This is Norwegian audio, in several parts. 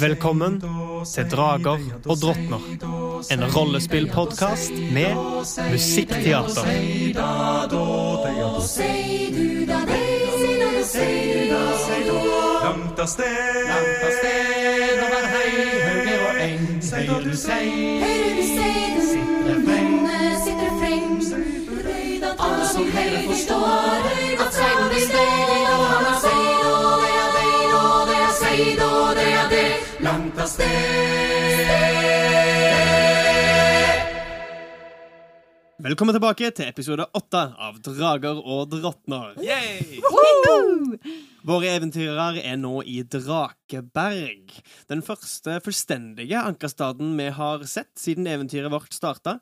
Velkommen til Drager og drottner. En rollespillpodkast med musikkteater. Langt av sted, langt av sted over hei, høyre og eng. Høyre du sei, Høyre du sei, du sitter frem, sitter freng. Alle som hører forstår at seid av sted. Velkommen tilbake til episode åtte av Drager og drottner. Våre eventyrere er nå i Drakeberg. Den første fullstendige ankerstaden vi har sett siden eventyret vårt starta.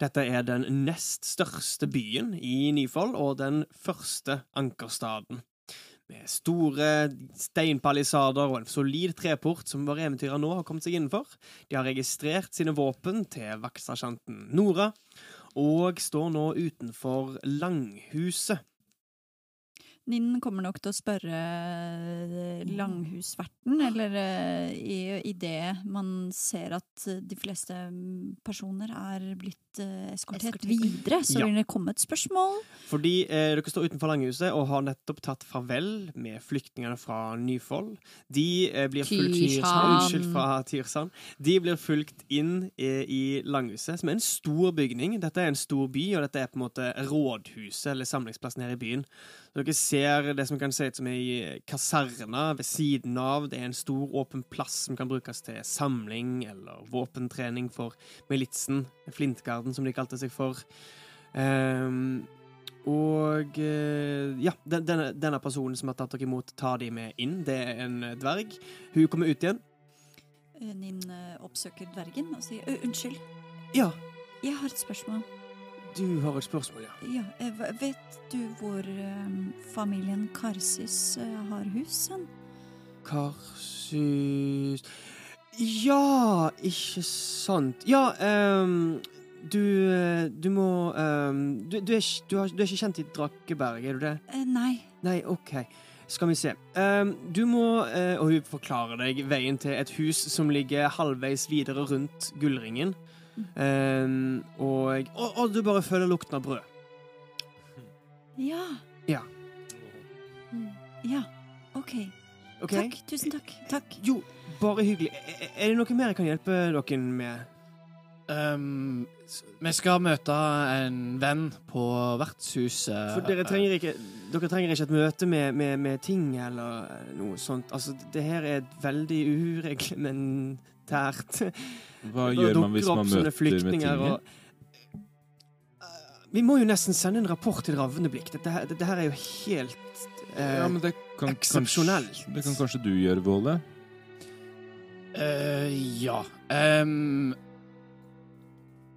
Dette er den nest største byen i Nyfold, og den første ankerstaden. Med store steinpalisader og en solid treport som våre eventyrere nå har kommet seg innenfor. De har registrert sine våpen til vaktsersjanten Nora, og står nå utenfor Langhuset. Ninn kommer nok til å spørre eh, langhusverten, eller eh, i, i det man ser at de fleste personer er blitt eh, eskortert Eskortert. videre, så Ja. vil det komme et spørsmål. Fordi eh, dere står utenfor Langhuset og har nettopp tatt farvel med flyktningene fra Nyfold. De eh, blir fulgt Tyrsand. Unnskyld, fra Tyrsand. De blir fulgt inn eh, i Langhuset, som er en stor bygning. Dette er en stor by, og dette er på en måte rådhuset, eller samlingsplassen her i byen. Så dere ser det som kan se ut som ei kaserne ved siden av. Det er en stor, åpen plass som kan brukes til samling eller våpentrening for militsen. Flintgarden, som de kalte seg for. Um, og eh, ja, denne, denne personen som har tatt dere imot, tar de med inn. Det er en eh, dverg. Hun kommer ut igjen. Nin eh, oppsøker dvergen og sier unnskyld, Ja, jeg har et spørsmål. Du har et spørsmål, ja. Ja, eh, vet du hvor eh, familien Karsis eh, har hus hen? Karsis Ja, ikke sant. Ja, um, du, eh, du må um, du, du, er, du, har, du er ikke kjent i Drakeberg, er du det? Eh, nei. Nei, OK. Skal vi se. Du må Og hun forklarer deg veien til et hus som ligger halvveis videre rundt gullringen. Ehm, og, og, og du bare føler lukten av brød. Ja. Ja. Mm, Ja, ok. okay. Takk, tusen takk. Takk. Jo, bare hyggelig. Er, er det noe mer jeg kan hjelpe dere med? Um, vi skal møte en venn på vertshuset. For dere trenger ikke, dere trenger ikke et møte med, med, med ting eller noe sånt. Altså, det her er et veldig ureglementært Hva gjør man hvis man møter med flyktninger og- Vi må jo nesten sende en rapport til Ravneblikk. Dette, her- dette her er jo helt eh, Ja, men det kan eksepsjonelt. kanskje- Det kan kanskje du gjøre, Våle? Uh, ja. Um,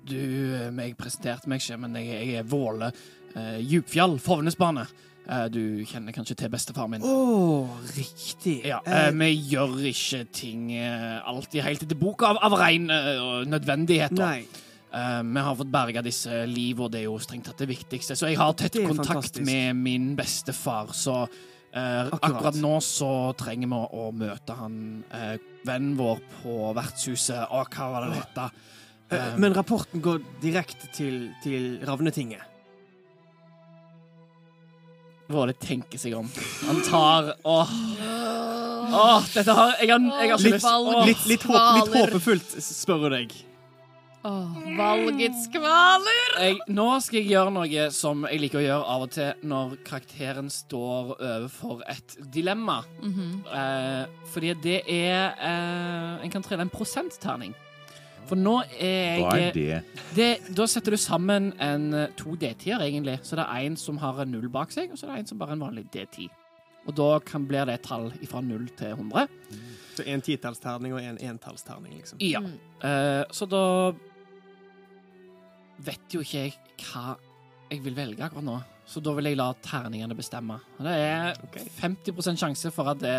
du meg Jeg presenterte meg ikke, men jeg, jeg er Våle. Uh, Djupfjall, Fovnesbane. Eh, du kjenner kanskje til bestefaren min. Å, riktig. Ja, Eh, eh, Vi gjør ikke ting eh, alltid helt etter boka av, av ren eh, nødvendigheter. nei. Eh, vi har fått berga disse liv, og det er jo strengt tatt det viktigste. Så jeg har tett kontakt fantastisk. med min bestefar, så uh, Akkurat. akkurat. nå så trenger vi å møte han vennen vår på vertshuset. Å, hva var det det het? Men rapporten går direkte til, til Ravnetinget. Våle tenker seg om. Han tar Åh. Åh, dette har Jeg har, jeg har ikke Litt, lyst Åh. litt, litt, håp, litt håpefullt, spør hun deg. Åh, valgets skvaler! jeg, Nå skal jeg gjøre noe som jeg liker å gjøre av og til når karakteren står overfor et dilemma. eh, fordi det er eh, En kan trille en prosentterning. For nå er Hva er det? det, Da setter du sammen en eh, to D10-er, egentlig. Så det er en som har en null bak seg, og så er det en som bare er en vanlig D10. Og da kan, blir det et tall fra null til 100. Så en titallsterning og en entallsterning, liksom. Ja. Eh, så da vet jo ikke jeg hva jeg vil velge akkurat nå. Så da vil jeg la terningene bestemme. Og Det er okay. 50% sjanse for at det,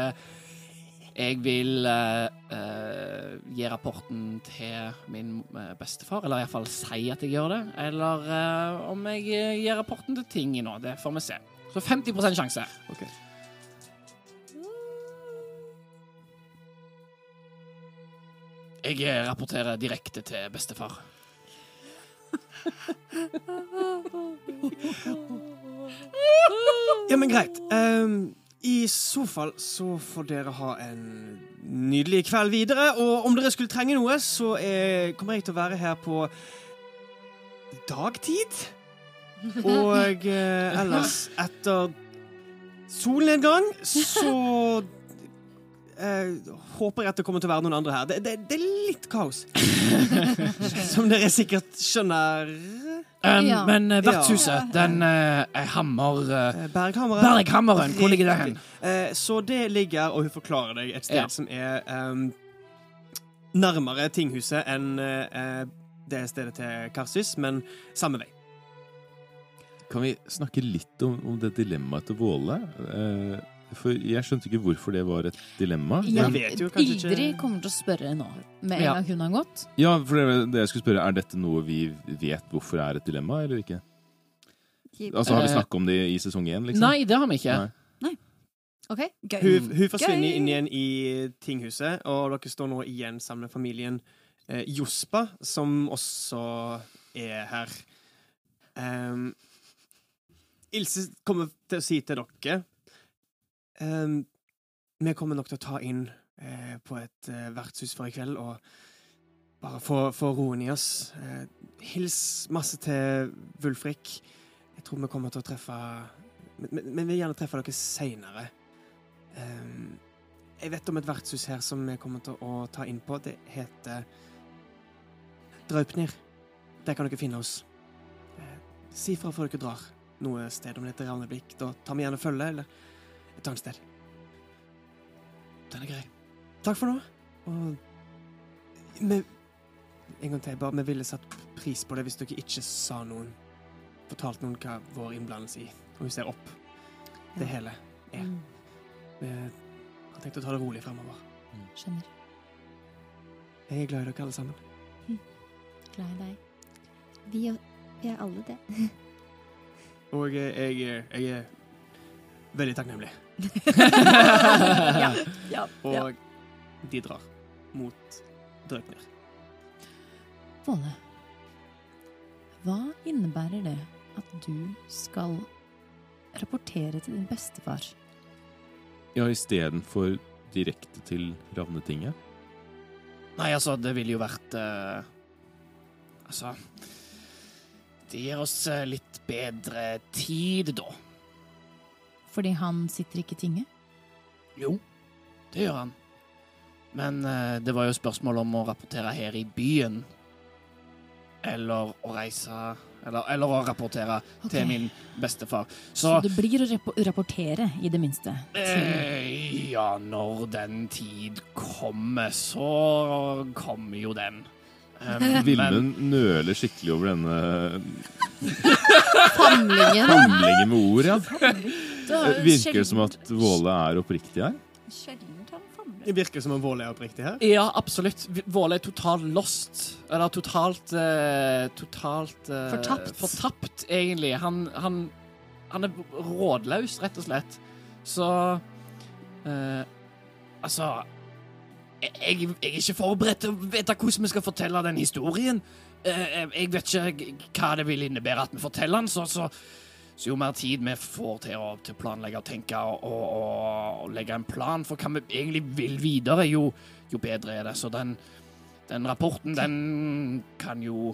jeg vil uh, uh, gi rapporten til min eh, bestefar, eller iallfall si at jeg gjør det. Eller uh, om jeg gir rapporten til Tingi nå. Det får vi se. Så 50 sjanse. Ok. Jeg rapporterer direkte til bestefar. Ja, men greit. Ehm, I så fall så får dere ha en nydelig kveld videre. Og om dere skulle trenge noe, så er, kommer jeg til å være her på dagtid. Og eh, ellers, etter solnedgang, så eh, håper jeg at det kommer til å være noen andre her. Det, det, det er litt kaos. Som dere sikkert skjønner. Um, Ja. Men uh, vertshuset, Ja. den uh, er hammer... Eh, Berghammeren. Berghammeren, hvor ligger det hen? Eh, så det ligger, og hun forklarer deg, et sted Ja. som er um, nærmere tinghuset enn eh, det stedet til Karsis, men samme vei. Kan vi snakke litt om, om det dilemmaet til Våle? Eh, for jeg skjønte ikke hvorfor det var et dilemma. Jeg vet jo kanskje ikke- Ildrid kommer til å spørre nå, med en Ja. gang hun har gått. Ja, for det, det jeg skulle spørre, Er dette noe vi vet hvorfor er et dilemma, eller ikke? Altså, Har vi Eh, snakket om det i sesong én? Liksom? Nei, det har vi ikke. Nei. Ok? Gøy. Hun, hun forsvinner inn igjen i tinghuset, og dere står nå igjen sammen med familien eh, Jospa, som også er her. Ehm, Ilse kommer til å si til dere ehm, Vi kommer nok til å ta inn uh, på et uh, vertshus for i kveld og bare få, få roen i oss. Uh, hils masse til Wulfrik. Jeg tror vi kommer til å treffe Men, vi vil gjerne treffe dere seinere. Um, jeg vet om et vertshus her som vi kommer til å ta inn på. Det heter Draupnir. Der kan dere finne oss. Si fra før dere drar. Noe sted om det heter Ravneblikk. Da tar vi gjerne følge, eller et annet sted. Den er grei. Takk for nå. Og vi, En gang til, bare vi ville satt pris på det hvis dere ikke sa noen Fortalt noen hva vår innblandelse i Og hun ser opp det hele er. Mm, Vi har tenkt å ta det rolig fremover. skjønner. Jeg er glad i dere alle sammen. Glad i deg. Vi, vi er alle det. Og jeg, jeg, jeg er veldig takknemlig. Ja, ja, Og de drar mot Draupnir. Våle, hva innebærer det at du skal rapportere til din bestefar? Ja, istedenfor direkte til Ravnetinget? Nei, altså, det ville jo vært uh, Altså Det gir oss eh, litt bedre tid, da. Fordi han sitter ikke i tinget? Jo, det gjør han. Men eh, det var jo spørsmål om å rapportere her i byen. Eller å reise Eller, eller å rapportere okay. til min bestefar. Så, Så, det blir å rapportere, i det minste. Eh, Ja, når den tid kommer, så kommer jo den. Um, men- Vilmund nøler skikkelig over denne famlingen. handlingen med ord, ja. Jo Virker det som at Våle er oppriktig her? Sjelden han. Det virker som om Våle er oppriktig her. Ja, absolutt. Våle er totalt lost. Eller totalt eh, Totalt eh, Fortapt. Fortapt, egentlig. Han, han, han er rådløs, rett og slett. Så eh, Altså jeg, jeg jeg er ikke forberedt til å vite hvordan vi skal fortelle den historien. Eh, jeg vet ikke hva det vil innebære at vi forteller den, så, så, så jo mer tid vi får til å, til planlegge og tenke og, og, og, legge en plan for hva vi egentlig vil videre, jo, jo bedre er det. Så den, den rapporten, den kan jo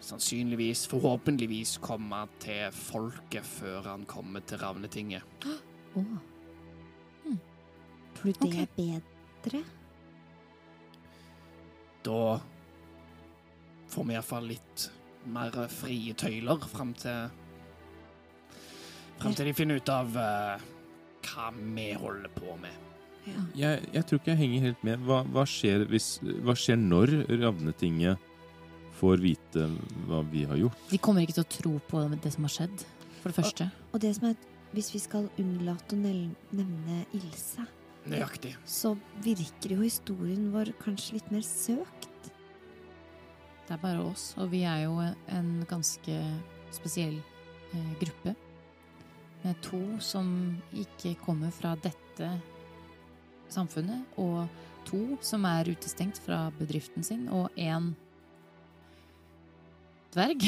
sannsynligvis, forhåpentligvis, komme til folket før han kommer til Ravnetinget. Åh. Hm. Tror du det okay. er bedre? Da får vi iallfall litt mer frie tøyler fram til Fram til de finner ut av uh, hva vi holder på med. Jeg, jeg tror ikke jeg henger helt med. Hva, hva, skjer hvis, hva skjer når Ravnetinget får vite hva vi har gjort. De kommer ikke til å tro på det som har skjedd, for det første. Og det som er Hvis vi skal unnlate å nevne Ilse, Nøyaktig. så virker jo historien vår kanskje litt mer søkt. Det er bare oss, og vi er jo en ganske spesiell eh, gruppe. Med to som ikke kommer fra dette samfunnet, og to som er utestengt fra bedriften sin, og én dverg.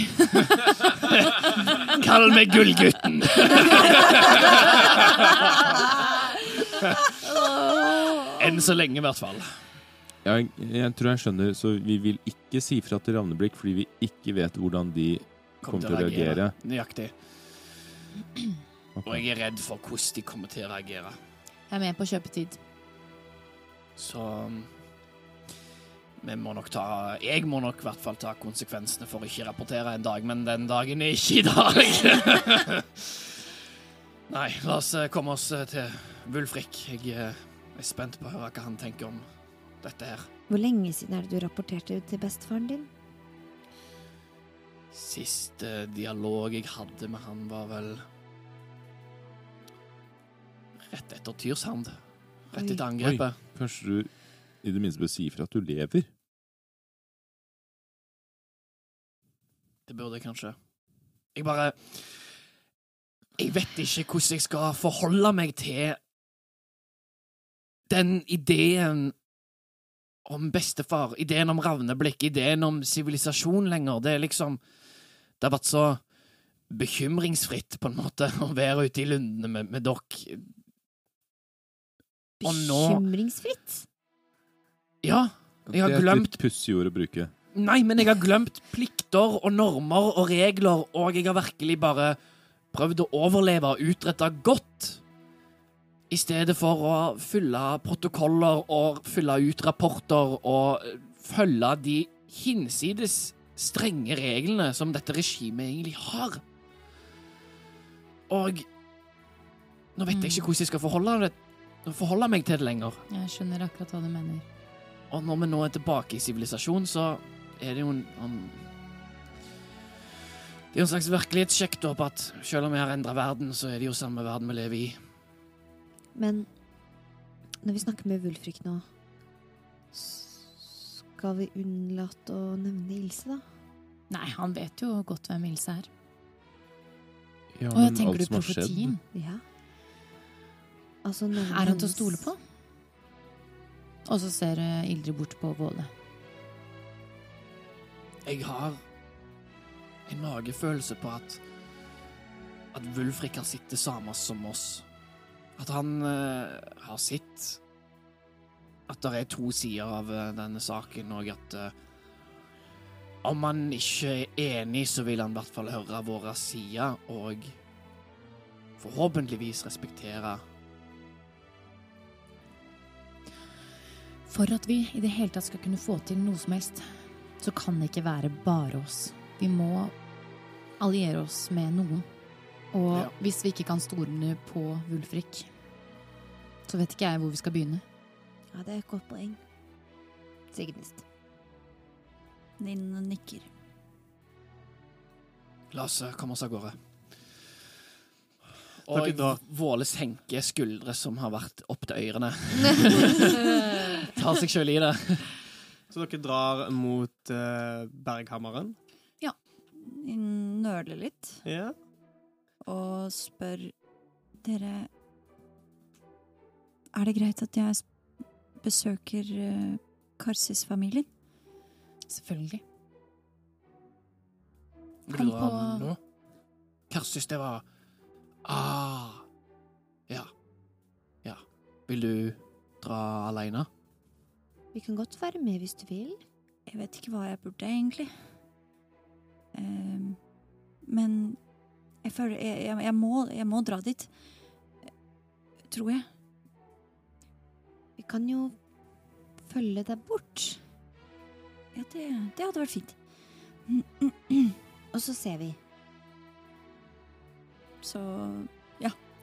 Kall meg Gullgutten! Enn så lenge, i hvert fall. Jeg, jeg tror jeg skjønner, så vi vil ikke si fra til Ravneblikk fordi vi ikke vet hvordan de kommer til å reagere. Nøyaktig. Og jeg er redd for hvordan de kommer til å reagere. Jeg er med på kjøpetid. Så um, vi må nok ta Jeg må nok i hvert fall ta konsekvensene for å ikke rapportere en dag, men den dagen er ikke i dag. Nei, la oss eh, komme oss eh, til Wulfrik. Jeg eh, er spent på å høre hva han tenker om dette her. Hvor lenge siden er det du rapporterte ut til bestefaren din? Siste dialog jeg hadde med han, var vel Rett etter Tyrsand. Rett etter angrepet. Oi. Kanskje du i det minste bør si ifra at du lever? Det burde jeg kanskje. Jeg bare Jeg vet ikke hvordan jeg skal forholde meg til den ideen om bestefar, ideen om ravneblikk, ideen om sivilisasjon lenger. Det er liksom Det har vært så bekymringsfritt, på en måte, å være ute i lundene med, med dere. Bekymringsfritt? Ja, jeg har det er glemt et litt pussig ord å bruke. Nei, men jeg har glemt plikter og normer og regler, og jeg har virkelig bare prøvd å overleve og utrette godt. I stedet for å fylle protokoller og fylle ut rapporter og eh, følge de hinsides strenge reglene som dette regimet egentlig har. Og nå vet jeg ikke hvordan jeg skal forholde, det, forholde meg til det lenger. Jeg skjønner akkurat hva du mener. Og når vi nå er tilbake i sivilisasjon, så er det jo en, en Det er jo en slags virkelighetssjekk da på at selv om vi har endra verden, så er det jo samme verden vi lever i. Men når vi snakker med Wulfrik nå, skal vi unnlate å nevne Ilse, da? Nei, han vet jo godt hvem Ilse er. Ja, men tenker alt du som har skjedd- profetien? Ja. Altså, Er han til å stole på? Og så ser eh, Ildrid bort på Våle. Jeg har en magefølelse på at at Wulfrik har sett det samme som oss. At han uh, har sett at det er to sider av uh, denne saken, og at uh, om han ikke er enig, så vil han i hvert fall høre våre sider, og forhåpentligvis respektere For at vi i det hele tatt skal kunne få til noe som helst, så kan det ikke være bare oss. Vi må alliere oss med noen. Og Ja. hvis vi ikke kan stole på Wulfrik, så vet ikke jeg hvor vi skal begynne. Ja, det er et godt poeng. Signist. Ninn nikker. La oss eh, komme oss av gårde. Og. Våle senker skuldre som har vært opp til ørene. Tar seg sjøl i det. Så dere drar mot eh, Berghammeren? Ja. nøler litt Ja. og spør dere Er det greit at jeg besøker uh, Karsis-familien? Selvfølgelig. Vil Kom på- nå? Karsis, det var Ah. Ja. Ja. Vil du dra aleine? Vi kan godt være med hvis du vil. Jeg vet ikke hva jeg burde, egentlig. Um, men jeg føler jeg, jeg, jeg, må, jeg må dra dit. Tror jeg. Vi kan jo følge deg bort, Ja, det, det hadde vært fint. og så ser vi. Så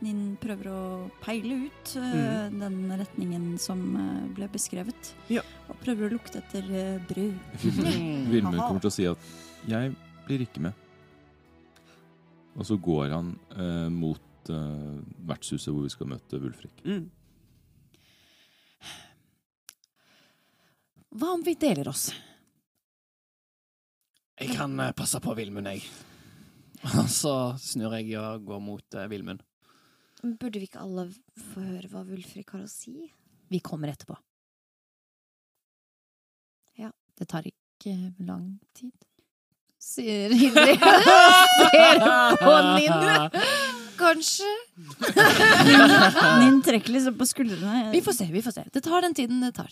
Nin prøver å peile ut eh, den retningen som uh, ble beskrevet. Ja. Og prøver å lukte etter uh, brød. Vilmund kommer til å si at 'jeg blir ikke med'. Og så går han eh, mot eh, vertshuset hvor vi skal møte Wulfrik. Mm. Hva om vi deler oss? Jeg kan eh, passe på Vilmund, jeg. Og så snur jeg og går mot eh, Vilmund. Burde vi ikke alle få høre hva Wulfrik har å si? Vi kommer etterpå. Ja. Det tar ikke lang tid. Sier Hildrid. Ser på Ninn. Kanskje. Nin trekker liksom på skuldrene. Vi får se, vi får se. Det tar den tiden det tar.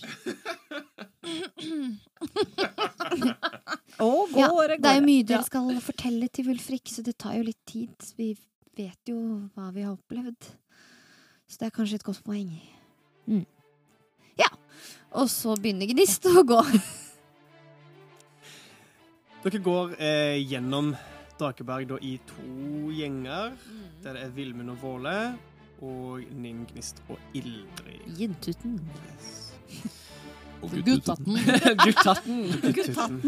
Å, Ja, går, Det er jo mye dere skal fortelle til Wulfrik, så det tar jo litt tid. Vi vet jo hva vi har opplevd. Så det er kanskje et godt poeng. Mm. Ja. Og så begynner Gnist å gå. Dere går eh, gjennom Drakeberg da, i to gjenger. Der det er Vilmund og Våle og Ning, Gnist og Ildrid. Jentuten. Og Guttatten. Guttatten. Guttatten.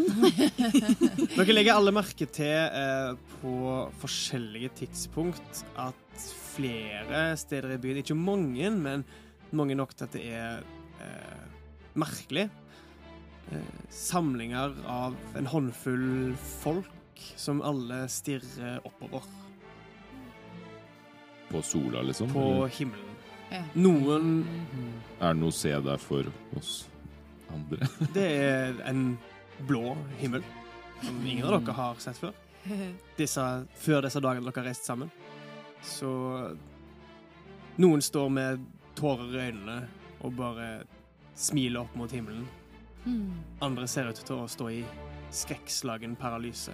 Dere legger alle merke til eh, på forskjellige tidspunkt at flere steder i byen, ikke mange, men mange nok til at det er eh, merkelig, eh, samlinger av en håndfull folk som alle stirrer oppover På sola, liksom? på himmelen. Ja. Noen er det noe å se der for oss andre? Det er en blå himmel, som ingen av dere har sett før. Disse, før disse dagene dere har reist sammen. Så noen står med tårer i øynene og bare smiler opp mot himmelen. Hmm. Andre ser ut til å stå i skrekkslagen paralyse.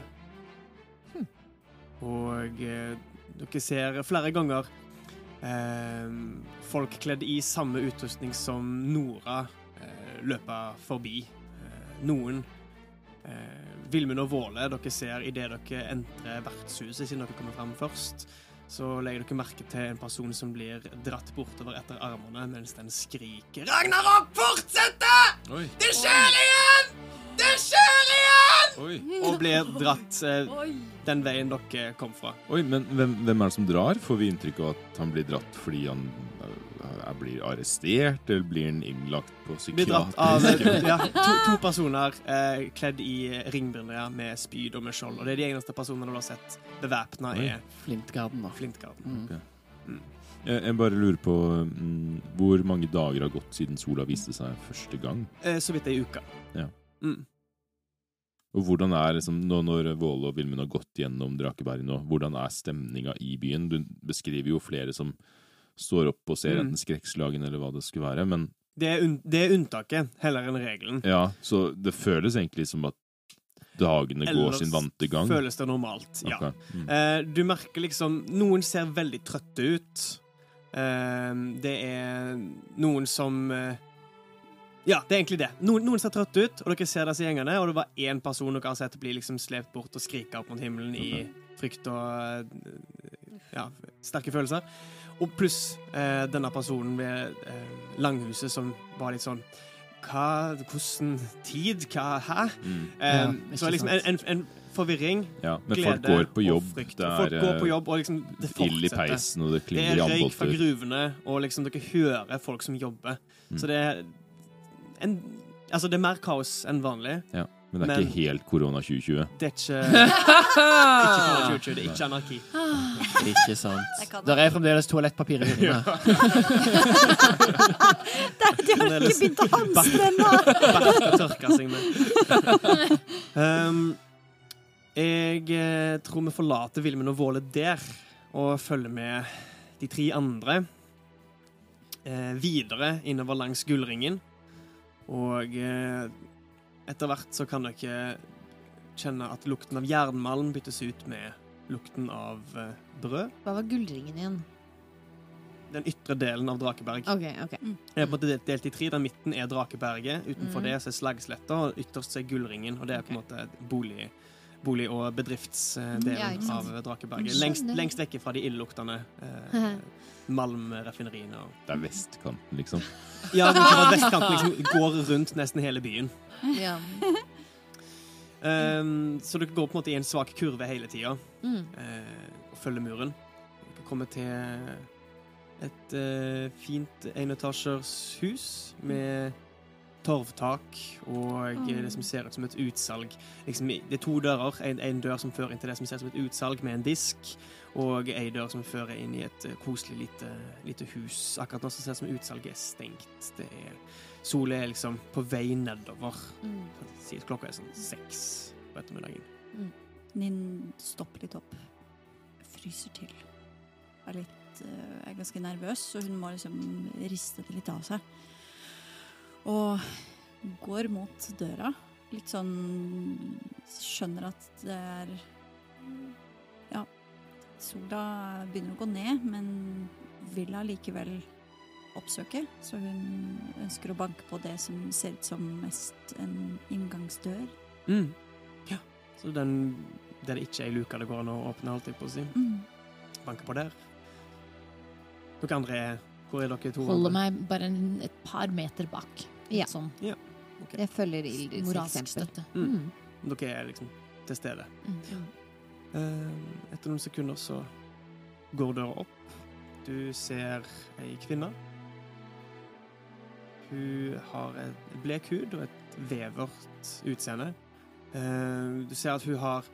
Og eh, dere ser flere ganger eh, folk kledd i samme utrustning som Nora eh, løper forbi. Eh, noen eh, Vilmund og Våle dere ser idet dere entrer vertshuset, siden dere kommer fram først. Så legger dere merke til en person som blir dratt bortover etter armene mens den skriker Ragnarok fortsetter! Oi, Det skjer igjen! Det skjer igjen! oi, Og blir dratt eh, den veien dere kom fra. oi men hvem, hvem er det som drar? Får vi inntrykk av at han blir dratt fordi han eh, er- blir arrestert, eller blir han innlagt på Blir dratt av ja, to, to personer eh, kledd i ringbrynere med spyd og med skjold. Og det er de eneste personene du har sett bevæpna i er Flintgarden, da. Flintgarden. Mm. Jeg, jeg bare lurer på mm, hvor mange dager har gått siden sola viste seg første gang? Eh, så vidt ei uke. Ja. Mm. Og hvordan er liksom, nå når Våle og Vilmund har gått gjennom Drakeberg nå, hvordan er stemninga i byen? Du beskriver jo flere som står opp og ser Mm. enten skrekkslagen eller hva det skulle være, men Det, er det er unntaket heller enn regelen. ja, så det føles egentlig som at dagene går sin vante gang. føles det normalt. Ja. Okay. mm. Eh, du merker liksom Noen ser veldig trøtte ut. Eh, det er noen som eh, Ja, det er egentlig det. Noen, noen ser trøtte ut, og dere ser disse gjengene, og det var én person dere har sett bli liksom slept bort og skrike opp mot himmelen i frykt og eh, ja, sterke følelser. Og pluss eh, denne personen ved eh, langhuset som var litt sånn Hva Hvordan tid? Hva Hæ? Mm. Eh, Ja, så liksom en, en, en forvirring. Ja, men glede folk går på og jobb, frykt. det Folk går på er jobb, og liksom det eh, ild i fortsetter. peisen, og det Det er røyk fra gruvene, og liksom dere hører folk som jobber. Mm. Så det er en Altså, det er mer kaos enn vanlig. Ja, men det er Men- ikke helt korona 2020. Det er ikke Ikke korona 2020, det er ikke anarki. Ikke sant. Der er fremdeles toalettpapir i hyllene. De har ikke begynt å hamstre ennå! Bertha tørke seg med. Um, jeg eh, tror vi forlater Vilmund og Våle der, og følger med de tre andre eh, videre innover langs Gullringen. Og eh, etter hvert så kan dere kjenne at lukten av jernmalm byttes ut med lukten av eh, brød. Hva var gullringen igjen? Den ytre delen av Drakeberg. OK, ok. Det er på en måte delt- i tre. Den midten er Drakeberget. Utenfor mm. det så er Slagsletta, og ytterst er Gullringen. Og det er på en måte bolig- og bedriftsdelen Ja, av Drakeberget. Lengst, lengst vekk fra de illeluktende eh, malmraffineriene. og- Det er vestkanten, liksom. Ja, vestkanten liksom går rundt nesten hele byen. Ja. Um, så dere går på en måte i en svak kurve hele tida Mm. uh, og følger muren. Dere kommer til et uh, fint enetasjers hus med torvtak og eh, det som ser ut som et utsalg. Liksom, det er to dører. En, en dør som fører inn til det som ser ut som et utsalg med en disk, og ei dør som fører inn i et eh, koselig lite, lite hus. Akkurat nå så ser det ut som utsalget er stengt. Det er, solen er liksom på vei nedover. Mm. Klokka er sånn seks på ettermiddagen. Ninn stopper litt opp. Fryser til. Er litt eh, er ganske nervøs, så hun må liksom riste det litt av seg. Og går mot døra. Litt sånn Skjønner at det er Ja, sola begynner å gå ned, men vil allikevel oppsøke. Så hun ønsker å banke på det som ser ut som mest en inngangsdør. Mm. Ja. Så den der det ikke er ei luke det går an å åpne, holdt jeg på å si. Mm. Banker på der. Dere andre Hvor er dere to? Holder meg bare en, et par meter bak. Ja. Sånn. ja. Okay. Jeg følger Ildrids moralsk eksempel. støtte. Mm. Dere er liksom til stede. Mm. Uh, etter noen sekunder så går døra opp. Du ser ei kvinne. Hun har et blek hud og et vevert utseende. Uh, du ser at hun har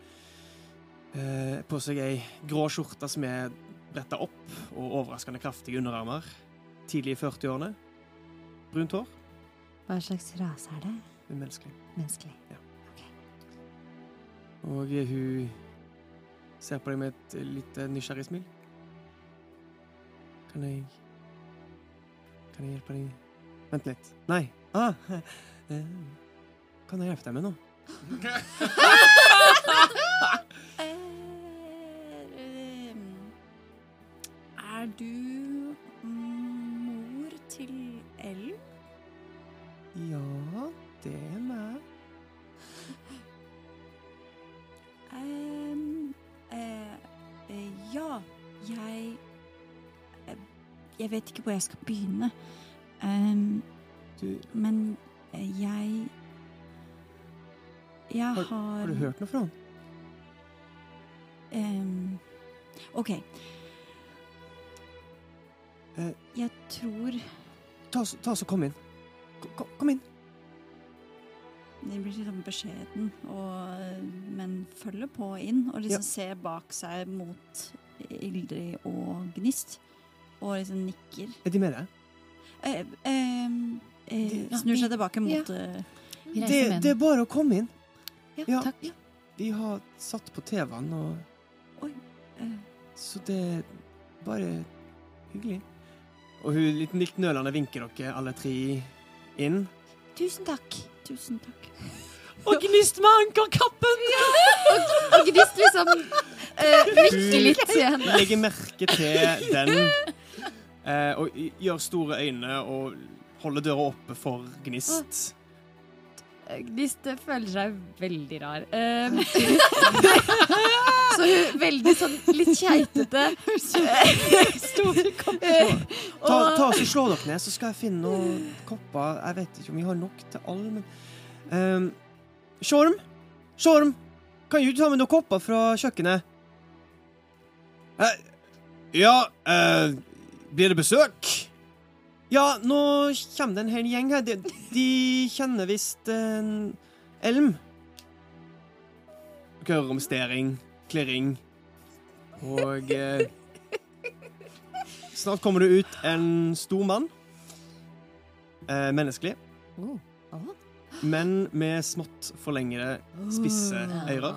uh, på seg ei grå skjorte som er bretta opp, og overraskende kraftige underarmer. Tidlig i 40-årene. Brunt hår. Hva slags rase er det? Umenneskelig. Menneskelig. Og hun ser på deg med et litt nysgjerrig smil. Kan jeg Kan jeg hjelpe deg Vent litt. Nei. Ah, eh, kan jeg hjelpe deg med noe? Eh, Er du Ja, det er meg. Um, eh, ja, jeg eh, Jeg vet ikke hvor jeg skal begynne. Um, men jeg Jeg har har du hørt noe fra han? Um, OK. Uh, Jeg tror Ta, ta og kom inn. Kom, kom, inn. Det blir litt sånn beskjeden, og, men følger på inn og liksom ser bak seg mot Ildrid og Gnist. Og liksom nikker. Er de med deg? Eh, eh, eh, De- snur seg tilbake mot Ja. eh, Det, det er bare å komme inn. Ja, Ja. Takk. Vi har satt på TV-en, og eh, Så det er bare hyggelig. Og hun litt, litt nølende vinker dere alle tre inn. Tusen takk. Tusen takk. Og gnist med ankerkappen! Og Gnist liksom uh, nikker litt til henne. legger merke til den eh, og gjør store øyne og holder døra oppe for Gnist. Gnist føler seg veldig rar. Um, så hun veldig sånn litt keitete. Eh, Ta, ta så Slå dere ned, så skal jeg finne noen kopper. Jeg vet ikke om vi har nok til alle, men um, Sjorm! Sjorm! Kan du ta med noen kopper fra kjøkkenet? Eh, ja eh, Blir det besøk? Ja, nå kommer det en hel gjeng her. De, de kjenner visst en elm. Dere hører romstering, klirring og eh, Snart kommer det ut en stor mann. Eh, menneskelig. Oh. Oh. Men med smått forlengede, spisse ører.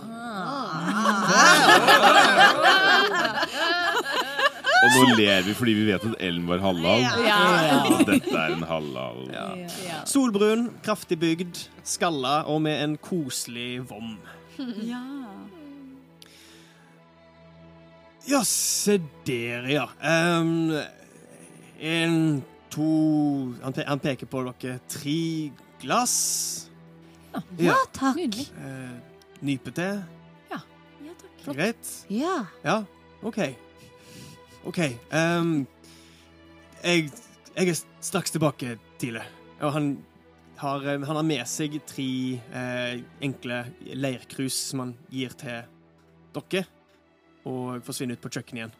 Og nå ler vi fordi vi vet at Ellen var halal. Og dette er en. Ja. Solbrun, kraftig bygd, skalla og med en koselig vom. Ja. Ja, se der, ja. Um, en, to han, pe han peker på dere. Tre glass. Ja. takk. Nydelig. Uh, nypete. Ja, Flott. Greit. Ja. Ja, OK. OK. Um, jeg, jeg er straks tilbake, Tile. Og han har, eh, han har med seg tre eh, enkle leirkrus som han gir til dere, og forsvinner ut på kjøkkenet igjen.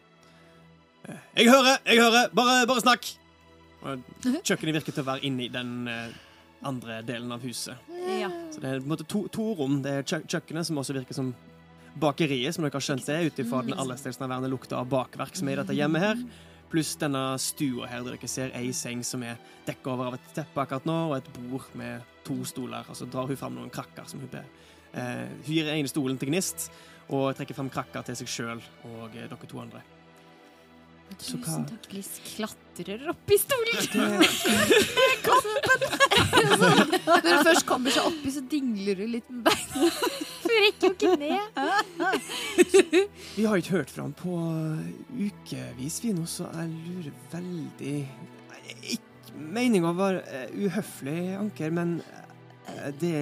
Eh, jeg hører! Jeg hører! Bare, bare snakk! Og kjøkkenet virker til å være inne i den eh, andre delen av huset. Ja. Så det er på en måte to, to rom. Det er kjøkkenet, som også virker som bakeriet, som dere har skjønt det, ut ifra den allestedsnærværende lukta av bakverk som er i dette hjemmet her. Pluss denne stua her, der dere ser ei seng som er dekka over av et teppe akkurat nå, og et bord med to stoler. Og så drar hun fram noen krakker som hun ber. Eh, hun gir den ene stolen til Gnist, og trekker fram krakker til seg sjøl og eh, dere to andre. Så hva- Tusen takk. Gliss klatrer opp i stolen. Når du først kommer seg oppi, så dingler du litt med beina. Du rekker jo ikke ned. Vi har ikke hørt fra han på ukevis, vi nå, så jeg lurer veldig Ikke meninga var eh, uhøflig, Anker, men eh, det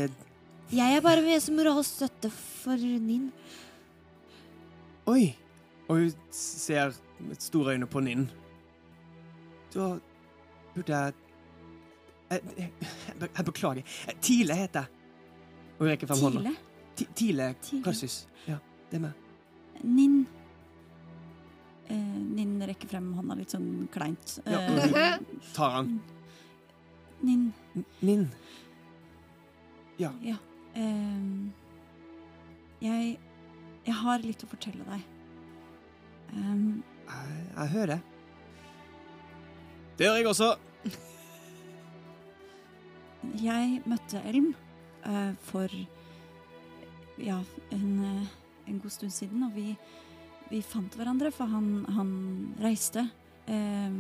Jeg er bare med som moralsk støtte for Ninn. Oi! Og hun ser med store øyne på Ninn. Da burde jeg jeg, jeg, jeg, beklager. Eh, Tile heter jeg. Og hun rekker fram hånda. Tile? Ti- Tile Tile. Karsus. Ja, det er meg. Ninn. Eh, Ninn rekker frem hånda litt sånn kleint. Ja, Eh, tar han. Ninn. Ninn. Ja. ehm, jeg Jeg har litt å fortelle deg. Um, Jeg, jeg hører. Det gjør jeg også. jeg møtte Elm uh, for ja, en, eh, en god stund siden, og vi, vi fant hverandre, for han, han reiste. Eh,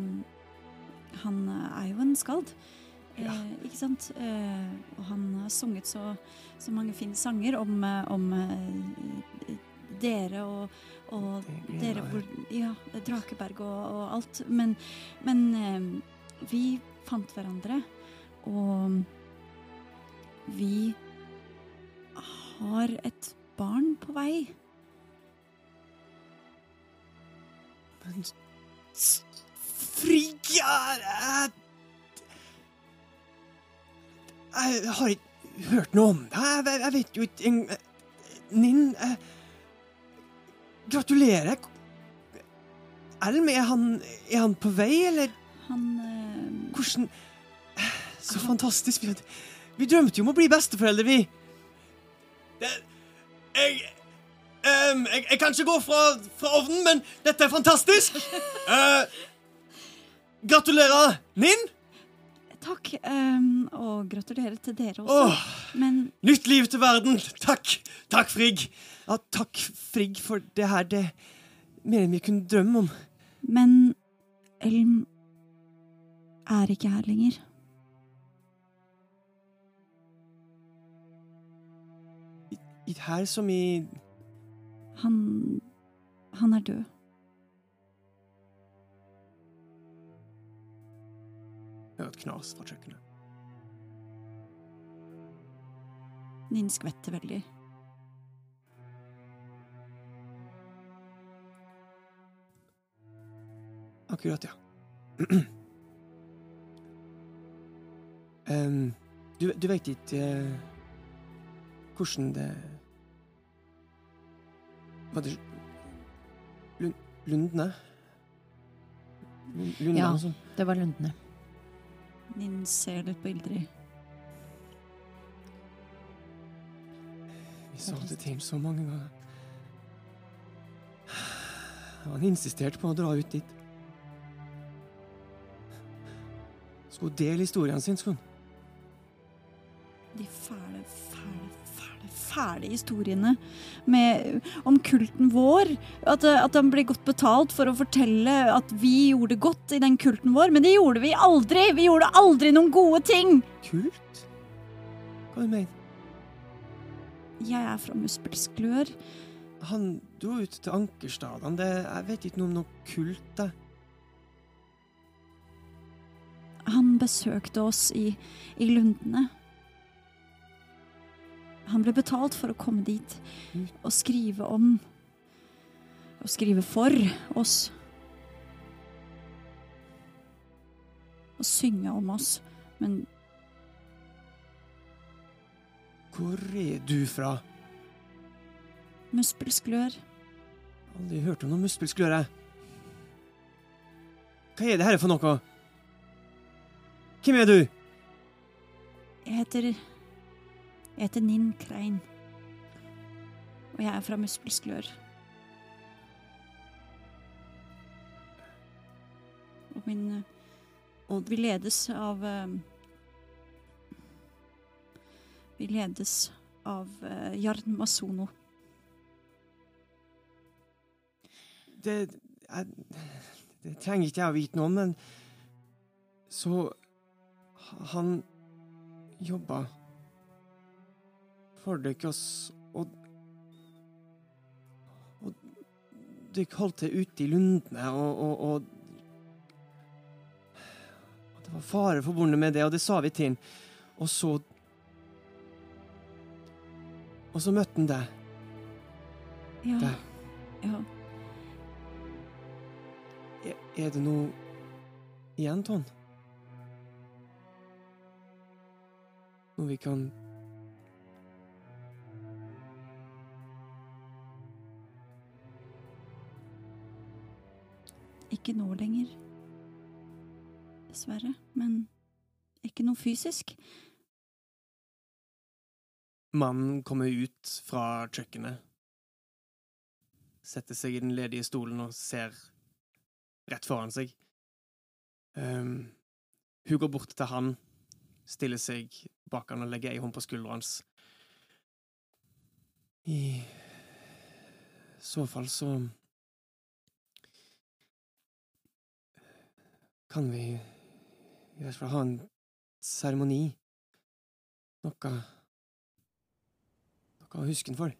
han er jo en skald. Ja. Eh, ikke sant? Eh, og han har sunget så, så mange fine sanger om, eh, om eh, dere og, og dere hvor Ja, Drakeberg og, og alt. Men, men vi fant hverandre, og vi har et barn på vei. Men s- jeg, jeg har ikke hørt noe om det. Jeg, jeg vet jo ikke en, Ninn Gratulerer. Elm, er han, er han på vei, eller Han eh, hvordan Så fantastisk. Vi, vi drømte jo om å bli besteforeldre, vi. Det, jeg, um, jeg Jeg kan ikke gå fra, fra ovnen, men dette er fantastisk. Uh, gratulerer, Ninn. Takk. Um, og gratulerer til dere også. Åh, Men nytt liv til verden. Takk. Takk, Frigg. Ja, takk, Frigg, for det her. Det er mer enn vi kunne drømme om. Men Elm er ikke her lenger. Her som i Han Han er død. Har et knas fra kjøkkenet. Ninn skvetter veldig. Akkurat, ja. Um, du, du veit ikke uh, hvordan det Var det Lund, Lundne? Lund- Ja. sånn? Det var Lundene. Ninn ser litt på Ildrid. Vi sa det til ham så mange ganger. Han insisterte på å dra ut dit. Skulle dele historien sin, skulle han. De fæle, fæle, historiene med, om kulten vår. At, eh, at han ble godt betalt for å fortelle at vi gjorde godt i den kulten vår. Men det gjorde vi aldri! Vi gjorde aldri noen gode ting! Kult? Hva du mener Jeg er fra Muspelsklør. Han dro ut til Ankerstadene. Det, jeg vet ikke noe om noe kult, jeg. Han besøkte oss i, i Lundene. Han ble betalt for å komme dit og skrive om og skrive for oss. Og synge om oss. Men Hvor er du fra? muspelsklør Aldri hørt om noe muspelsklør, jeg. Hva er det her for noe? Hvem er du? Jeg heter Jeg heter Ninn Krein. Og jeg er fra Muspelsklør. Og min Og vi ledes av eh, Vi ledes av uh, Jarn Masono. Det, jeg, det trenger ikke jeg å vite noe om, men så Han jobba for dykk, og, og Og dykk holdt det ute i lundene, og, og, og Det var fare forbundet med det, og det sa vi til han. Og så Og så møtte han deg. Ja. Der. ja. Er, er det noe igjen, Ton? Noe vi kan Ikke nå lenger. Dessverre. Men ikke noe fysisk. Mannen kommer ut fra kjøkkenet, setter seg i den ledige stolen og ser rett foran seg. Um, hun går bort til han, stiller seg bak han og legger ei hånd på skuldra hans. I så fall så kan vi i hvert fall ha en seremoni. Noe Noe å huske den for.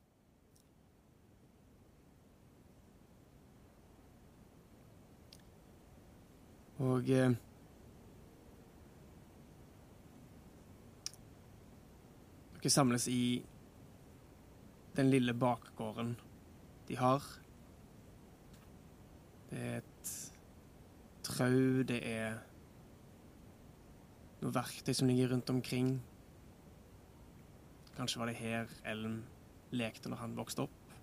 Og eh, Dere samles i den lille bakgården de har. Det er et trau, det er noe verktøy som ligger rundt omkring. Kanskje var det her Elm lekte når han vokste opp.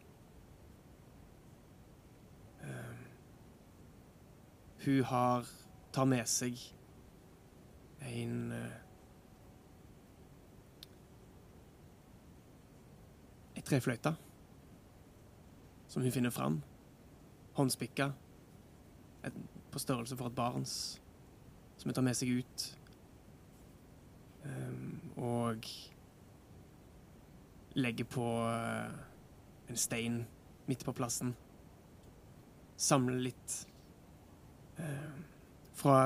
Uh, hun har tar med seg en uh, Ei trefløyte som hun finner fram. Håndspikka. Et, på størrelse for et barns. Som hun tar med seg ut. Um, og legger på eh, en stein midt på plassen. Samler litt eh, fra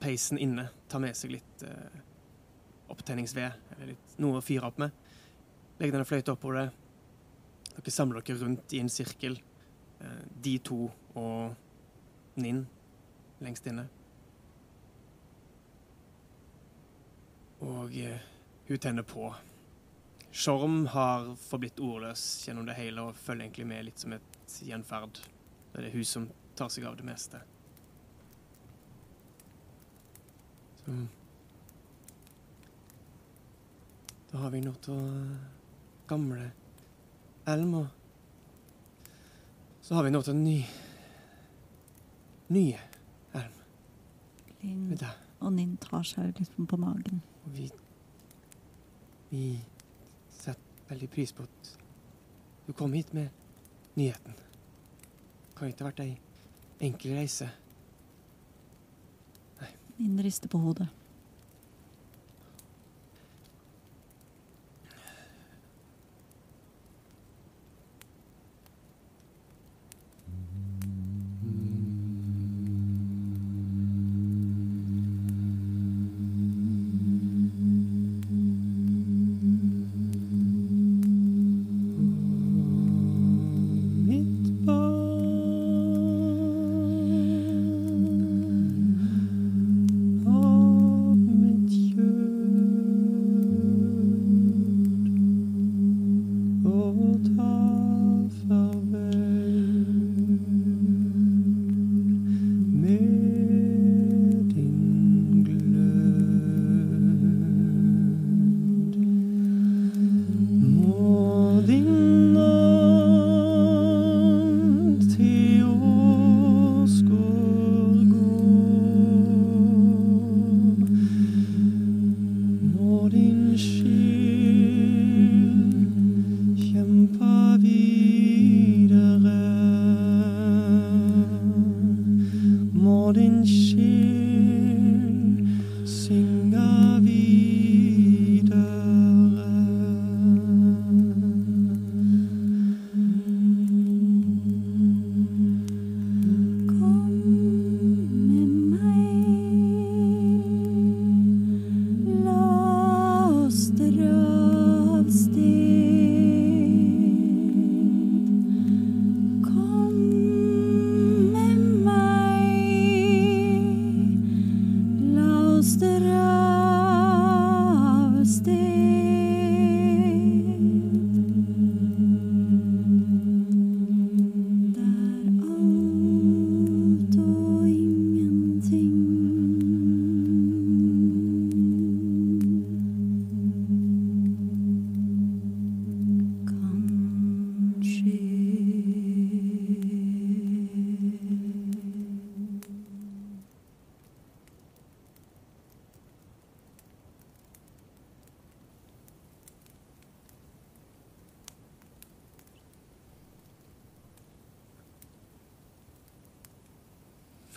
peisen inne. Tar med seg litt uh, opptenningsved, eller litt, noe å fyre opp med. Legger denne fløyta oppover det. Dere samler dere rundt i en sirkel. Eh, de to og Ninn lengst inne. Og eh, hun tenner på. Sjorm har forblitt ordløs gjennom det hele og følger egentlig med litt som et gjenferd. Det er hun som tar seg av det meste. Så Da har vi noe til gamle Elm, så har vi noe til ny nye. Linn og Ninn tar seg liksom på magen. Og vi Vi setter veldig pris på at du kom hit med nyheten. Det Kan ikke ha vært ei enkel reise. Ninn rister på hodet.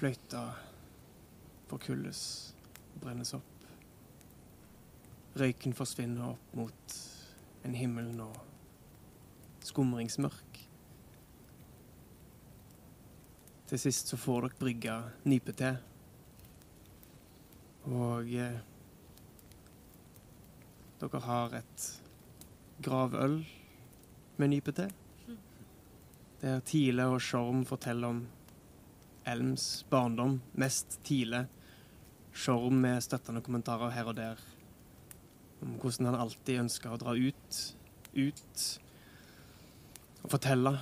Fløyta forkulles og brennes opp. Røyken forsvinner opp mot en himmel nå skumringsmørk. Til sist så får dere brygga nypete. Og eh, dere har et gravøl med nypete. Der Tile og Sjorm forteller om Elms barndom, mest Tile. Sjorm med støttende kommentarer her og der om hvordan han alltid ønska å dra ut, ut og fortelle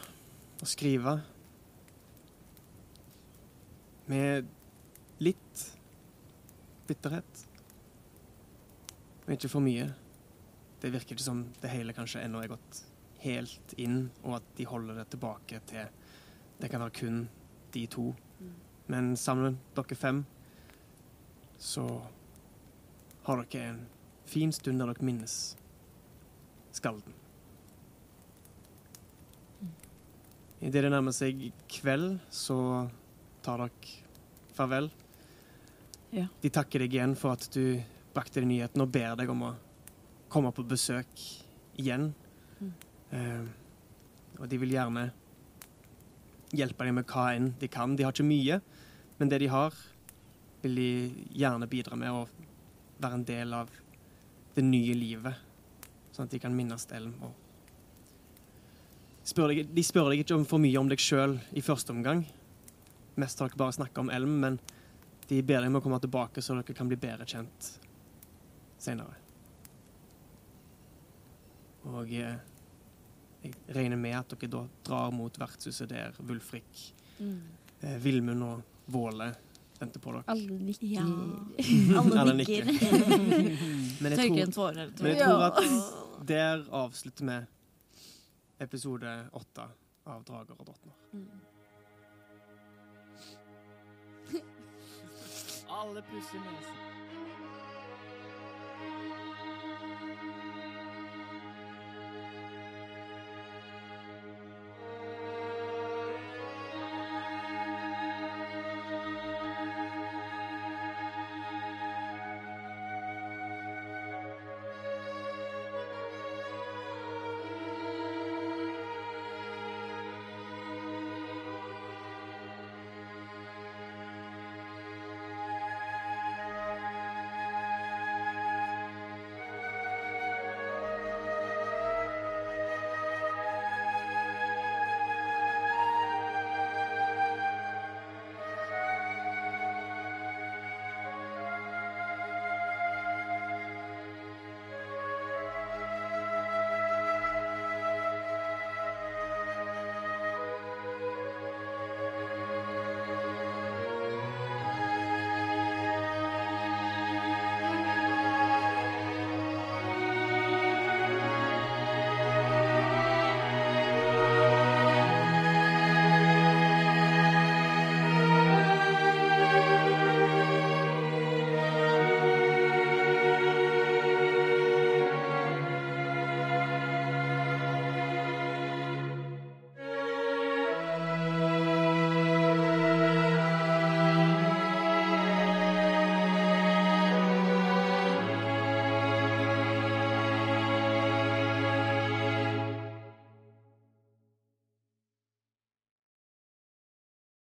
og skrive. Med litt bitterhet. Men ikke for mye. Det virker ikke som det hele kanskje ennå er gått helt inn, og at de holder det tilbake til det kan være kun de to. Men sammen, dere fem, så har dere en fin stund der dere minnes skalden. Idet det nærmer seg kveld, så tar dere farvel. Ja. De takker deg igjen for at du brakte deg nyheten, og ber deg om å komme på besøk igjen. Eh, og de vil gjerne hjelpe dem med hva enn de kan. De har ikke mye, men det de har, vil de gjerne bidra med å være en del av det nye livet, sånn at de kan minnes. Og spør deg, de spør deg ikke om for mye om deg sjøl i første omgang. Mest har dere bare snakka om Elm, men de ber deg om å komme tilbake, så dere kan bli bedre kjent seinere. Og eh, jeg regner med at dere da drar mot vertshuset der Wulfrik, eh, Vilmund og Våle venter på dere. Alle nikker. Ja. Alle nikker. Men jeg tror, tårer, men jeg tror at der avslutter vi episode åtte av Drager og drottner. Alle pusser nesen.